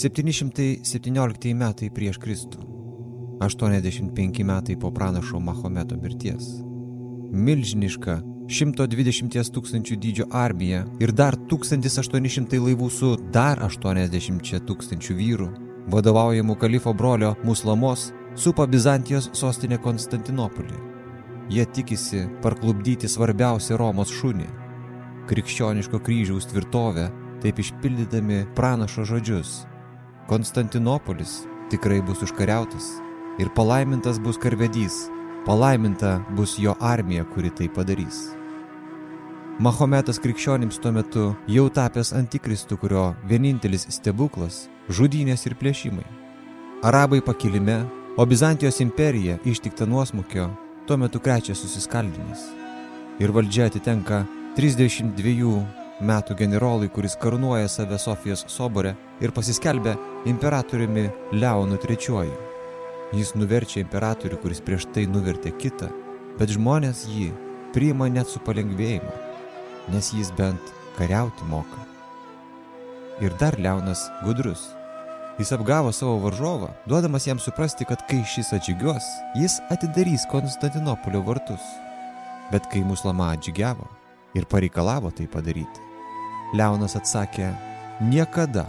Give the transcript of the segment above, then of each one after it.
717 metai prieš Kristų. 85 metai po pranašo Mahometo mirties. Milžiniška 120 tūkstančių dydžio armija ir dar 1800 laivų su dar 80 tūkstančių vyrų, vadovaujamų kalifo brolio Muslamos, supa Bizantijos sostinę Konstantinopolį. Jie tikisi parklubdyti svarbiausią Romos šunį - krikščioniško kryžiaus tvirtovę, taip išpildydami pranašo žodžius. Konstantinopolis tikrai bus užkariautas ir palaimintas bus karvedys, palaiminta bus jo armija, kuri tai padarys. Mahometas krikščionims tuo metu jau tapęs antikristu, kurio vienintelis stebuklas - žudynės ir plėšimai. Arabai pakilime, o Bizantijos imperija ištikta nuosmukio tuo metu krečia susiskaldimas. Ir valdžia atitenka 32 metų generolui, kuris karnuoja save Sofijos sobore ir pasiskelbia imperatoriumi Leonu III. Jis nuverčia imperatorių, kuris prieš tai nuvertė kitą, bet žmonės jį priima net su palengvėjimu nes jis bent kariauti moka. Ir dar Leonas gudrus. Jis apgavo savo varžovą, duodamas jam suprasti, kad kai šis atžygiuos, jis atidarys Konstantinopolio vartus. Bet kai muslama atžygiavo ir pareikalavo tai padaryti, Leonas atsakė, niekada.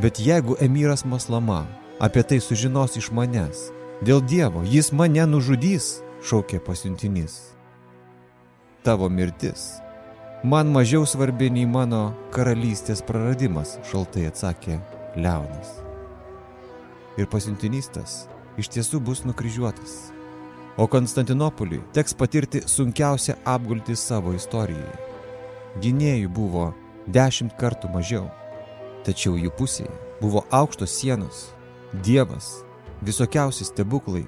Bet jeigu emiras Maslama apie tai sužinos iš manęs, dėl Dievo jis mane nužudys, šaukė pasiuntinys tavo mirtis. Man mažiau svarbi nei mano karalystės praradimas, šaltai atsakė Leonas. Ir pasiuntinys tas iš tiesų bus nukryžiuotas. O Konstantinopoliui teks patirti sunkiausią apgultį savo istorijoje. Gynėjų buvo dešimt kartų mažiau, tačiau jų pusėje buvo aukštos sienos, dievas, visokiausi stebuklai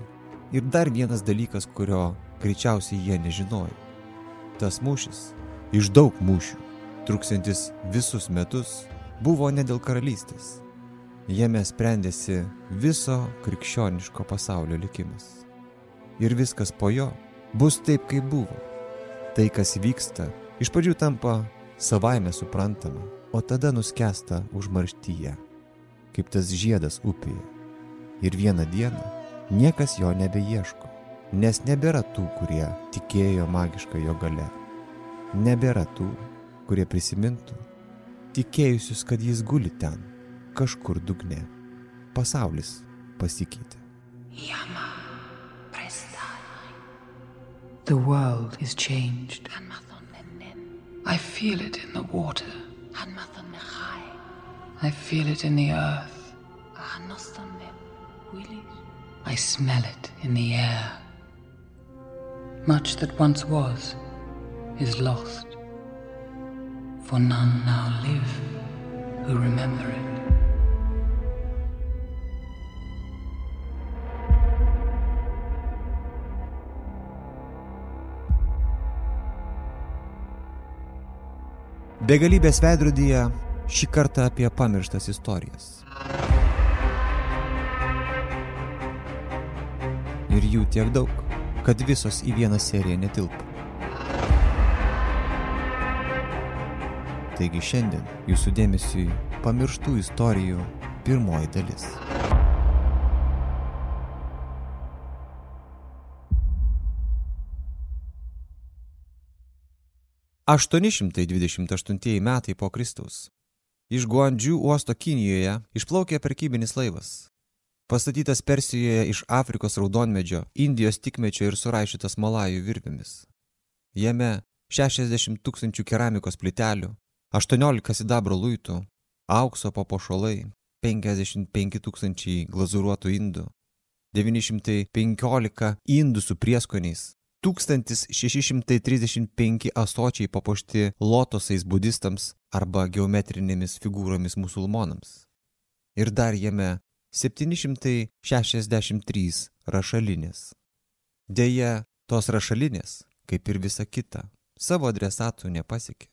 ir dar vienas dalykas, kurio greičiausiai jie nežinojo tas mūšis, iš daug mūšių, truksantis visus metus, buvo ne dėl karalystės. Jame sprendėsi viso krikščioniško pasaulio likimas. Ir viskas po jo bus taip, kaip buvo. Tai, kas vyksta, iš pradžių tampa savaime suprantama, o tada nuskesta užmarštyje, kaip tas žiedas upėje. Ir vieną dieną niekas jo nebeieško nes nebėra tų, kurie tikėjo magišką jo gale. Nebėra tų, kurie prisimintų, tikėjusius, kad jis guli ten, kažkur dugne. Pasaulis pasikeitė. Yama, The world is changed. I feel it in the water. I feel it in the earth. I smell it in the air. Much that once was is lost, for none now live who remember it. Begalybės veidrodyje šį kartą apie pamirštas istorijas. Ir jų tiek daug kad visos į vieną seriją netilpa. Taigi šiandien jūsų dėmesiui pamirštų istorijų pirmoji dalis. Aštuoni šimtai dvidešimt aštuntieji metai po Kristaus. Iš Guandžių uosto Kinijoje išplaukė prekybinis laivas, pastatytas Persijoje iš Afrikos raudonmedžio, Indijos tikmečio ir suraišytas Malajų virvėmis. Jame 60 tūkstančių keramikos plitelių, 18 sidabro luitų, aukso papuošalai, 55 tūkstančiai glazūruotų indų, 915 indų su prieskoniais, 1635 asočiai papuošti lotosais budistams arba geometrinėmis figūromis musulmonams. Ir dar jame 763 rašalinės. Deja, tos rašalinės, kaip ir visa kita, savo adresatų nepasiekė.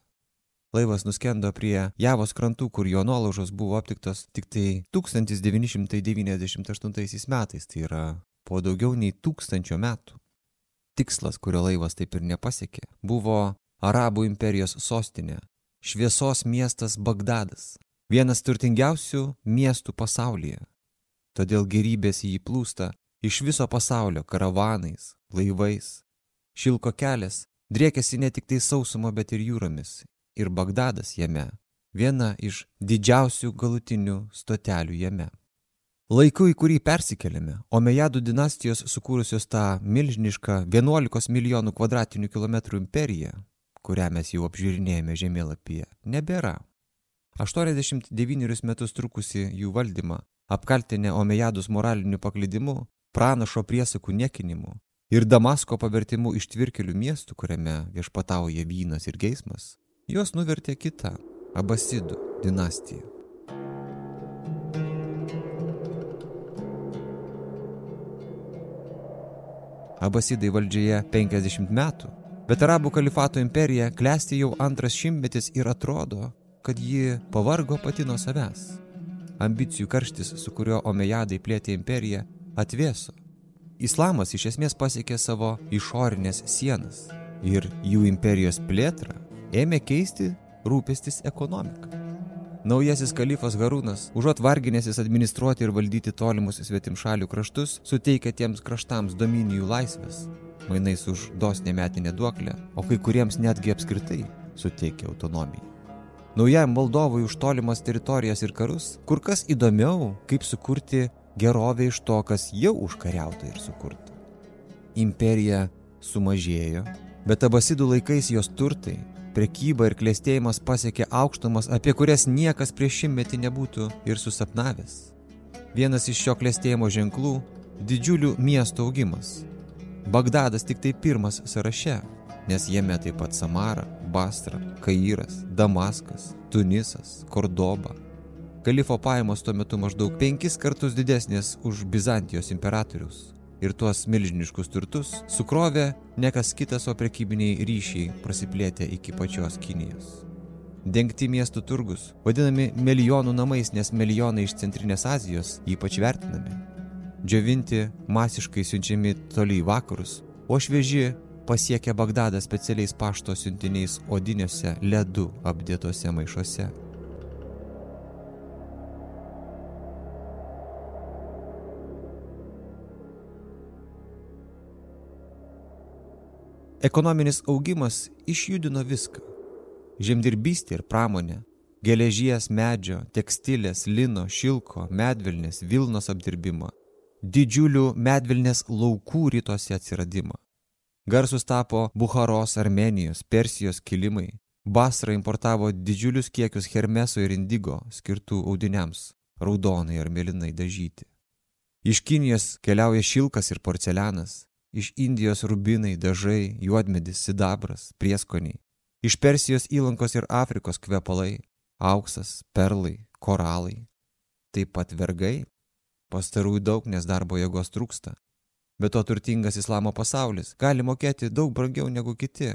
Laivas nuskendo prie Javos krantų, kur jo nuolaužos buvo aptiktos tik tai 1998 metais, tai yra po daugiau nei tūkstančio metų. Tikslas, kurio laivas taip ir nepasiekė, buvo Arabų imperijos sostinė, šviesos miestas Bagdadas, vienas turtingiausių miestų pasaulyje. Todėl gerybės į jį plūsta iš viso pasaulio karavanais, laivais. Šilko kelias driekėsi ne tik tai sausumo, bet ir jūromis. Ir Bagdadas jame - viena iš didžiausių galutinių stotelių jame. Laiku, į kurį persikeliame, Omejadų dinastijos sukūrusios tą milžinišką 11 milijonų kvadratinių kilometrų imperiją, kurią mes jau apžiūrinėjame žemėlapyje, nebėra. 89 metus trukusi jų valdymą, apkaltinę Omejadus moraliniu paklydimu, pranašo priesakų niekinimu ir Damasko pavertimu iš tvirkelių miestų, kuriame viešpatauja vynas ir geismas, juos nuvertė kita - Abasidų dinastija. Abasidai valdžioje 50 metų, bet Arabų kalifato imperija klesti jau antras šimtmetis ir atrodo, kad ji pavargo pati nuo savęs. Ambicijų karštis, su kuriuo Omejadai plėtė imperiją, atvėso. Islamas iš esmės pasiekė savo išorinės sienas ir jų imperijos plėtrą ėmė keisti rūpestis ekonomika. Naujasis kalifas Harūnas, užuot varginėsis administruoti ir valdyti tolimus svetimšalių kraštus, suteikia tiems kraštams dominijų laisvės, mainais už dosnę metinę duoklę, o kai kuriems netgi apskritai suteikia autonomiją. Naujajam valdovui už tolimas teritorijas ir karus kur kas įdomiau, kaip sukurti gerovę iš to, kas jau užkariauta ir sukurta. Imperija sumažėjo, bet abasidų laikais jos turtai prekyba ir klėstėjimas pasiekė aukštumas, apie kurias niekas prieš šimtmetį nebūtų ir susapnavęs. Vienas iš šio klėstėjimo ženklų - didžiulių miestų augimas. Bagdadas tik tai pirmas sąraše, nes jame taip pat Samara, Bastra, Kairas, Damaskas, Tunisas, Kordoba. Kalifo pajamos tuo metu maždaug penkis kartus didesnės už Bizantijos imperatorius ir tuos milžiniškus turtus sukrovė ne kas kitas, o prekybiniai ryšiai prasiplėtė iki pačios Kinijos. Dengti miestų turgus, vadinami milijonų namais, nes milijonai iš Centrinės Azijos ypač vertinami. Džiovinti masiškai siunčiami toli į vakarus, o švieži pasiekia Bagdadą specialiais pašto siuntiniais odiniuose ledų apdėtose maišuose. Ekonominis augimas išjudino viską. Žemdirbystė ir pramonė, geležies, medžio, tekstilės, lino, šilko, medvilnės, Vilnos apdirbimą, didžiulių medvilnės laukų rytuose atsiradimą. Garsus tapo Buharos, Armenijos, Persijos kilimai. Basra importavo didžiulius kiekius hermeso ir indigo skirtų audiniams, raudonai ar mėlynai dažyti. Iš Kinijos keliauja šilkas ir porcelianas, iš Indijos rubinai, dažai, juodmedis, sidabras, prieskoniai, iš Persijos įlankos ir Afrikos kvepalai, auksas, perlai, koralai, taip pat vergai, pastarųjų daug, nes darbo jėgos trūksta. Bet to turtingas islamo pasaulis gali mokėti daug brangiau negu kiti.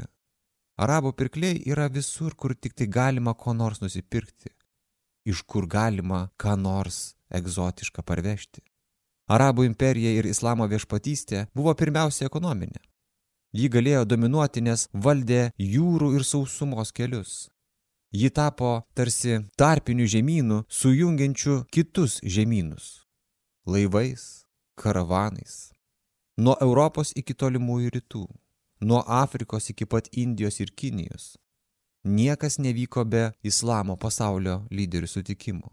Arabų pirkliai yra visur, kur tik tai galima ko nors nusipirkti, iš kur galima ką nors egzotišką parvežti. Arabų imperija ir islamo viešpatystė buvo pirmiausia ekonominė. Ji galėjo dominuoti, nes valdė jūrų ir sausumos kelius. Ji tapo tarsi tarpinių žemynų, sujungiančių kitus žemynus - laivais, karavanais. Nuo Europos iki tolimųjų rytų, nuo Afrikos iki pat Indijos ir Kinijos. Niekas nevyko be islamo pasaulio lyderių sutikimo.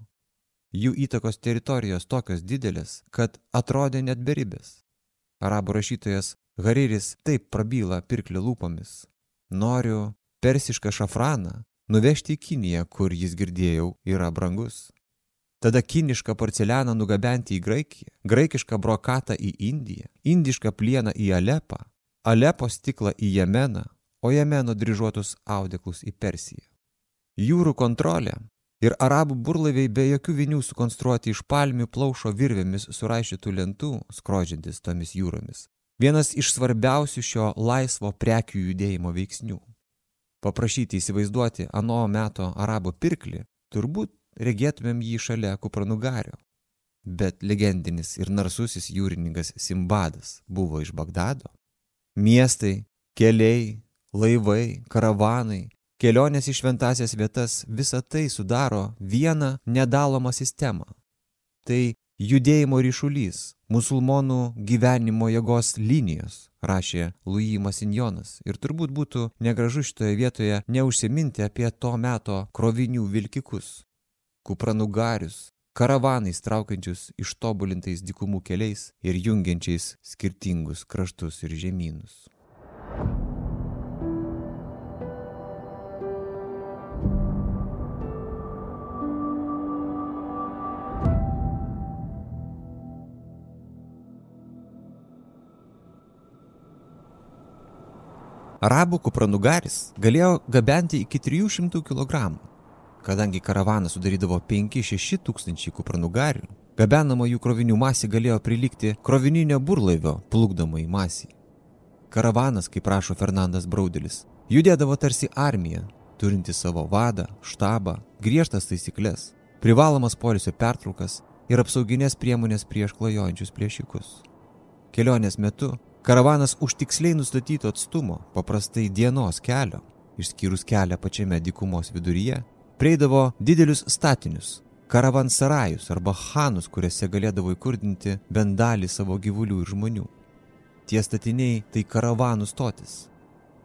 Jų įtakos teritorijos tokios didelės, kad atrodė net beribės. Arabų rašytojas Hariris taip prabyla pirklio lūpomis. Noriu persišką šafraną nuvežti į Kiniją, kur jis girdėjau yra brangus. Tada kinišką porcelianą nugabenti į Graikiją, graikišką brokatą į Indiją, indišką plieną į Alepą, Alepo stiklą į Jemeną, o Jemeno dryžuotus audeklus į Persiją. Jūrų kontrolė ir arabų burlaiviai be jokių vinių sukonstruoti iš palmių plaušo virvėmis suraišytų lentų, skrodžiantis tomis jūromis. Vienas iš svarbiausių šio laisvo prekių judėjimo veiksnių. Paprašyti įsivaizduoti ano meto arabo pirklį, turbūt regėtumėm jį šalia kupranugario. Bet legendinis ir narsusis jūrininkas Simbadas buvo iš Bagdado. Miestai, keliai, laivai, karavanai, kelionės į šventasias vietas visa tai sudaro vieną nedalomą sistemą. Tai judėjimo ryšulys, musulmonų gyvenimo jėgos linijos, rašė Louis Masinjonas. Ir turbūt būtų negražu šitoje vietoje neužsiminti apie to meto krovinių vilkikus, kupranugarius, karavanais traukiančius ištobulintais dikumų keliais ir jungiančiais skirtingus kraštus ir žemynus. Arabų kupranugaris galėjo gabenti iki 300 kg. Kadangi karavaną sudarydavo 5-6 tūkstančiai kupranugarių, gabenamo jų krovinių masė galėjo prilikti krovininio burlaivio plukdomai masiai. Karavanas, kaip prašo Fernandas Braudelis, judėdavo tarsi armija, turinti savo vadą, štabą, griežtas taisyklės, privalomas polisio pertraukas ir apsauginės priemonės prieš klajojančius plėšikus. Kelionės metu Karavanas už tiksliai nustatyto atstumo, paprastai dienos kelio, išskyrus kelią pačiame dykumos viduryje, prieidavo didelius statinius, karavansarajus arba hanus, kuriuose galėdavo įkurdinti bent dalį savo gyvulių ir žmonių. Tie statiniai tai karavanų stotis.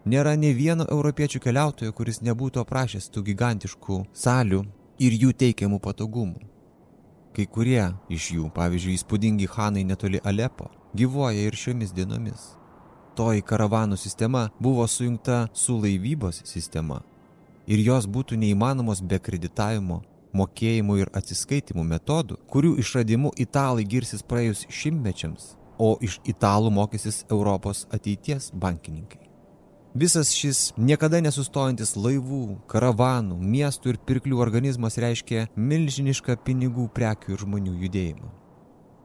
Nėra ne vieno europiečių keliautojo, kuris nebūtų aprašęs tų gigantiškų salių ir jų teikiamų patogumų. Kai kurie iš jų, pavyzdžiui, įspūdingi hanai netoli Alepo, gyvuoja ir šiomis dienomis. Toji karavanų sistema buvo sujungta su laivybos sistema ir jos būtų neįmanomos be kreditavimo, mokėjimų ir atsiskaitimų metodų, kurių išradimu italai girsis praėjus šimtmečiams, o iš italų mokysis Europos ateities bankininkai. Visas šis niekada nesustojantis laivų, karavanų, miestų ir pirklių organizmas reiškia milžinišką pinigų, prekių ir žmonių judėjimą.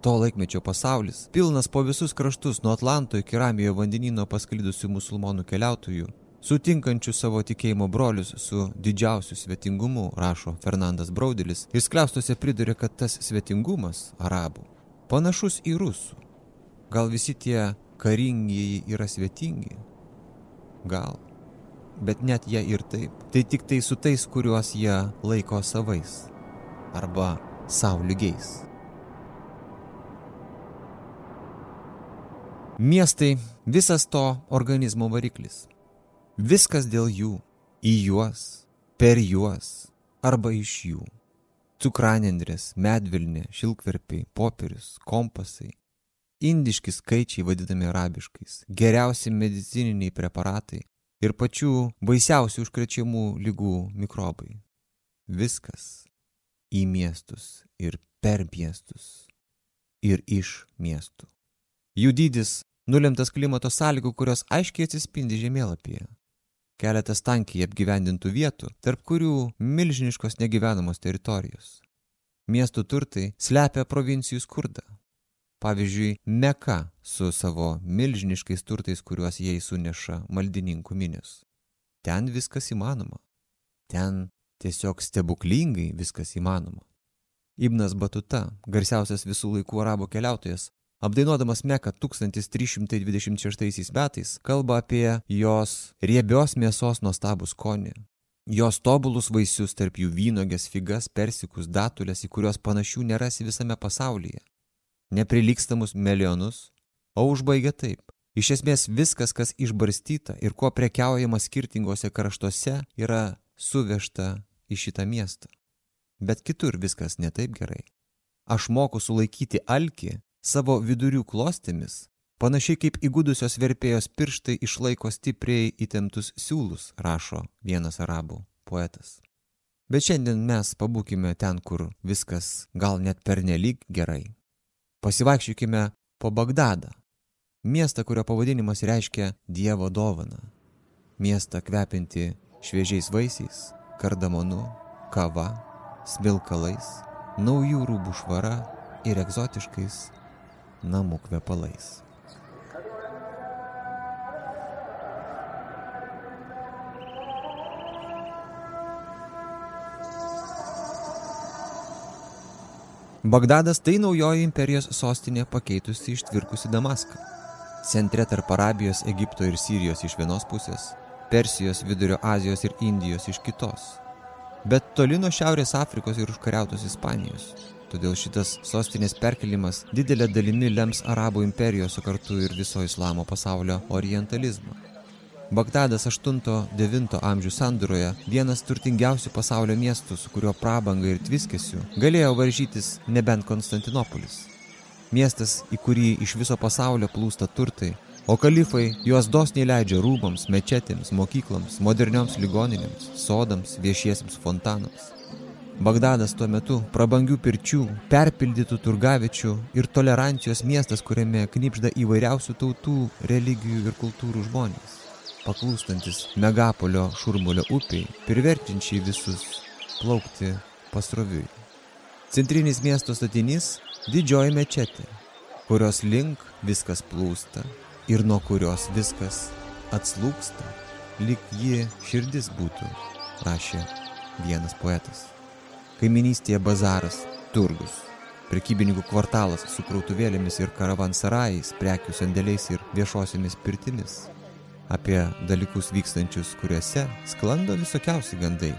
To laikmečio pasaulis, pilnas po visus kraštus nuo Atlanto iki Ramijojo vandenino pasklidusių musulmonų keliautojų, sutinkančių savo tikėjimo brolius su didžiausiu svetingumu, rašo Fernandas Braudelis, ir skliaustose priduria, kad tas svetingumas arabų panašus į rusų. Gal visi tie karingieji yra svetingi? Gal. Bet net jie ir taip. Tai tik tai su tais, kuriuos jie laiko savais. Arba savo lygiais. Miestai visas to organizmo variklis. Viskas dėl jų, į juos, per juos arba iš jų. Cukranendrės, medvilnė, šilkverpiai, popierius, kompasai. Indiški skaičiai vadinami arabiškais, geriausi medicininiai preparatai ir pačių baisiausių užkrečiamų lygų mikrobai. Viskas į miestus ir per miestus ir iš miestų. Jų dydis nulemtas klimato sąlygų, kurios aiškiai atsispindi žemėlapyje. Keletas tankiai apgyvendintų vietų, tarp kurių milžiniškos negyvenamos teritorijos. Miestų turtai slepia provincijų skurdą. Pavyzdžiui, Meka su savo milžiniškais turtais, kuriuos jai suneša maldininkų minius. Ten viskas įmanoma. Ten tiesiog stebuklingai viskas įmanoma. Ibnas Batuta, garsiausias visų laikų arabo keliautojas, Apdainuodamas Meką 1326 metais kalba apie jos riebios mėsos nuostabų skonį, jos tobulus vaisius tarp jų vynogės, figas, persikus, datulės, į kuriuos panašių nerasi visame pasaulyje, neprilykstamus milijonus, o užbaigia taip. Iš esmės viskas, kas išbarstyta ir kuo prekiaujama skirtingose kraštuose, yra suvežta į šitą miestą. Bet kitur viskas netaip gerai. Aš moku sulaikyti alkį savo vidurių klostėmis, panašiai kaip įgudusios verpėjos pirštai išlaiko stipriai įtemptus siūlus, rašo vienas arabų poetas. Bet šiandien mes pabūkime ten, kur viskas gal net pernelyg gerai. Pasivaikščiokime po Bagdadą, miestą, kurio pavadinimas reiškia Dievo dovaną. Miestą kvepinti šviežiais vaisiais, kardamonu, kava, smilkalais, naujų rūbų švara ir egzotiškais namų kvepalais. Bagdadas tai naujoji imperijos sostinė pakeitusi ištvirkusi Damaską. Centre tarp Arabijos, Egipto ir Sirijos iš vienos pusės Persijos, Vidurio Azijos ir Indijos iš kitos. Bet toli nuo Šiaurės Afrikos ir užkariautos Ispanijos. Todėl šitas sostinės perkelimas didelė dalimi lems Arabų imperijos, o kartu ir viso islamo pasaulio orientalizmą. Bagdadas 8-9 amžių sandūroje, vienas turtingiausių pasaulio miestų, su kurio prabanga ir tviskesiu, galėjo varžytis nebent Konstantinopolis. Miestas, į kurį iš viso pasaulio plūsta turtai, o kalifai juos dosniai leidžia rūmams, mečetėms, mokykloms, modernioms ligoninėms, sodams, viešiesiems fontanams. Bagdadas tuo metu prabangių pirčių, perpildytų turgavičių ir tolerancijos miestas, kuriame knipžda įvairiausių tautų, religijų ir kultūrų žmonės paklūstantis megapolio šurmulio upiai, priverčiančiai visus plaukti pasroviui. Centrinis miesto statinys – didžioji mečetė, kurios link viskas plūsta ir nuo kurios viskas atslūksta, lyg ji širdis būtų, rašė vienas poetas. Kaiminystėje bazaras, turgus, prekybininkų kvartalas su krautuvėlėmis ir karavansarajais, prekių sandėliais ir viešosiomis pirtimis – apie dalykus vykstančius, kuriuose sklando visokiausi gandai,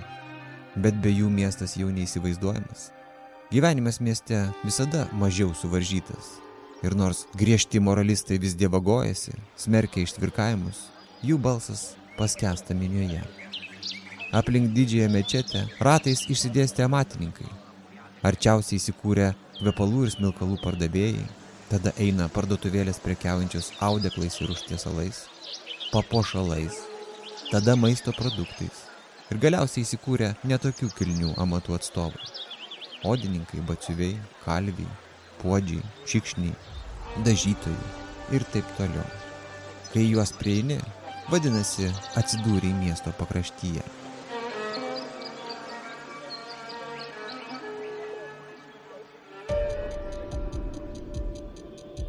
bet be jų miestas jau neįsivaizduojamas. Gyvenimas mieste visada mažiau suvaržytas. Ir nors griežti moralistai vis dievagojasi, smerkia ištvirkavimus, jų balsas paskesta minioje. Aplink didžiąją mečetę ratais išsidėstė amatininkai. Arčiausiai įsikūrė kvepalų ir smilkalų pardavėjai, tada eina parduotuvėlės prekiaujančios audeklais ir užtiesalais, papuošalais, tada maisto produktais ir galiausiai įsikūrė netokių kilnių amatų atstovai. Odininkai, batsiuviai, kalviai, puodžiai, šikšniai, dažytojai ir taip toliau. Kai juos prieini, vadinasi atsidūrė miesto pakraštyje.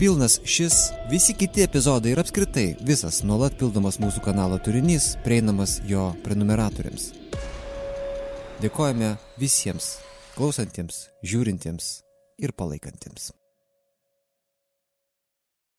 Pilnas šis, visi kiti epizodai ir apskritai visas nuolat pildomas mūsų kanalo turinys prieinamas jo prenumeratoriams. Dėkojame visiems klausantiems, žiūrintiems ir palaikantiems.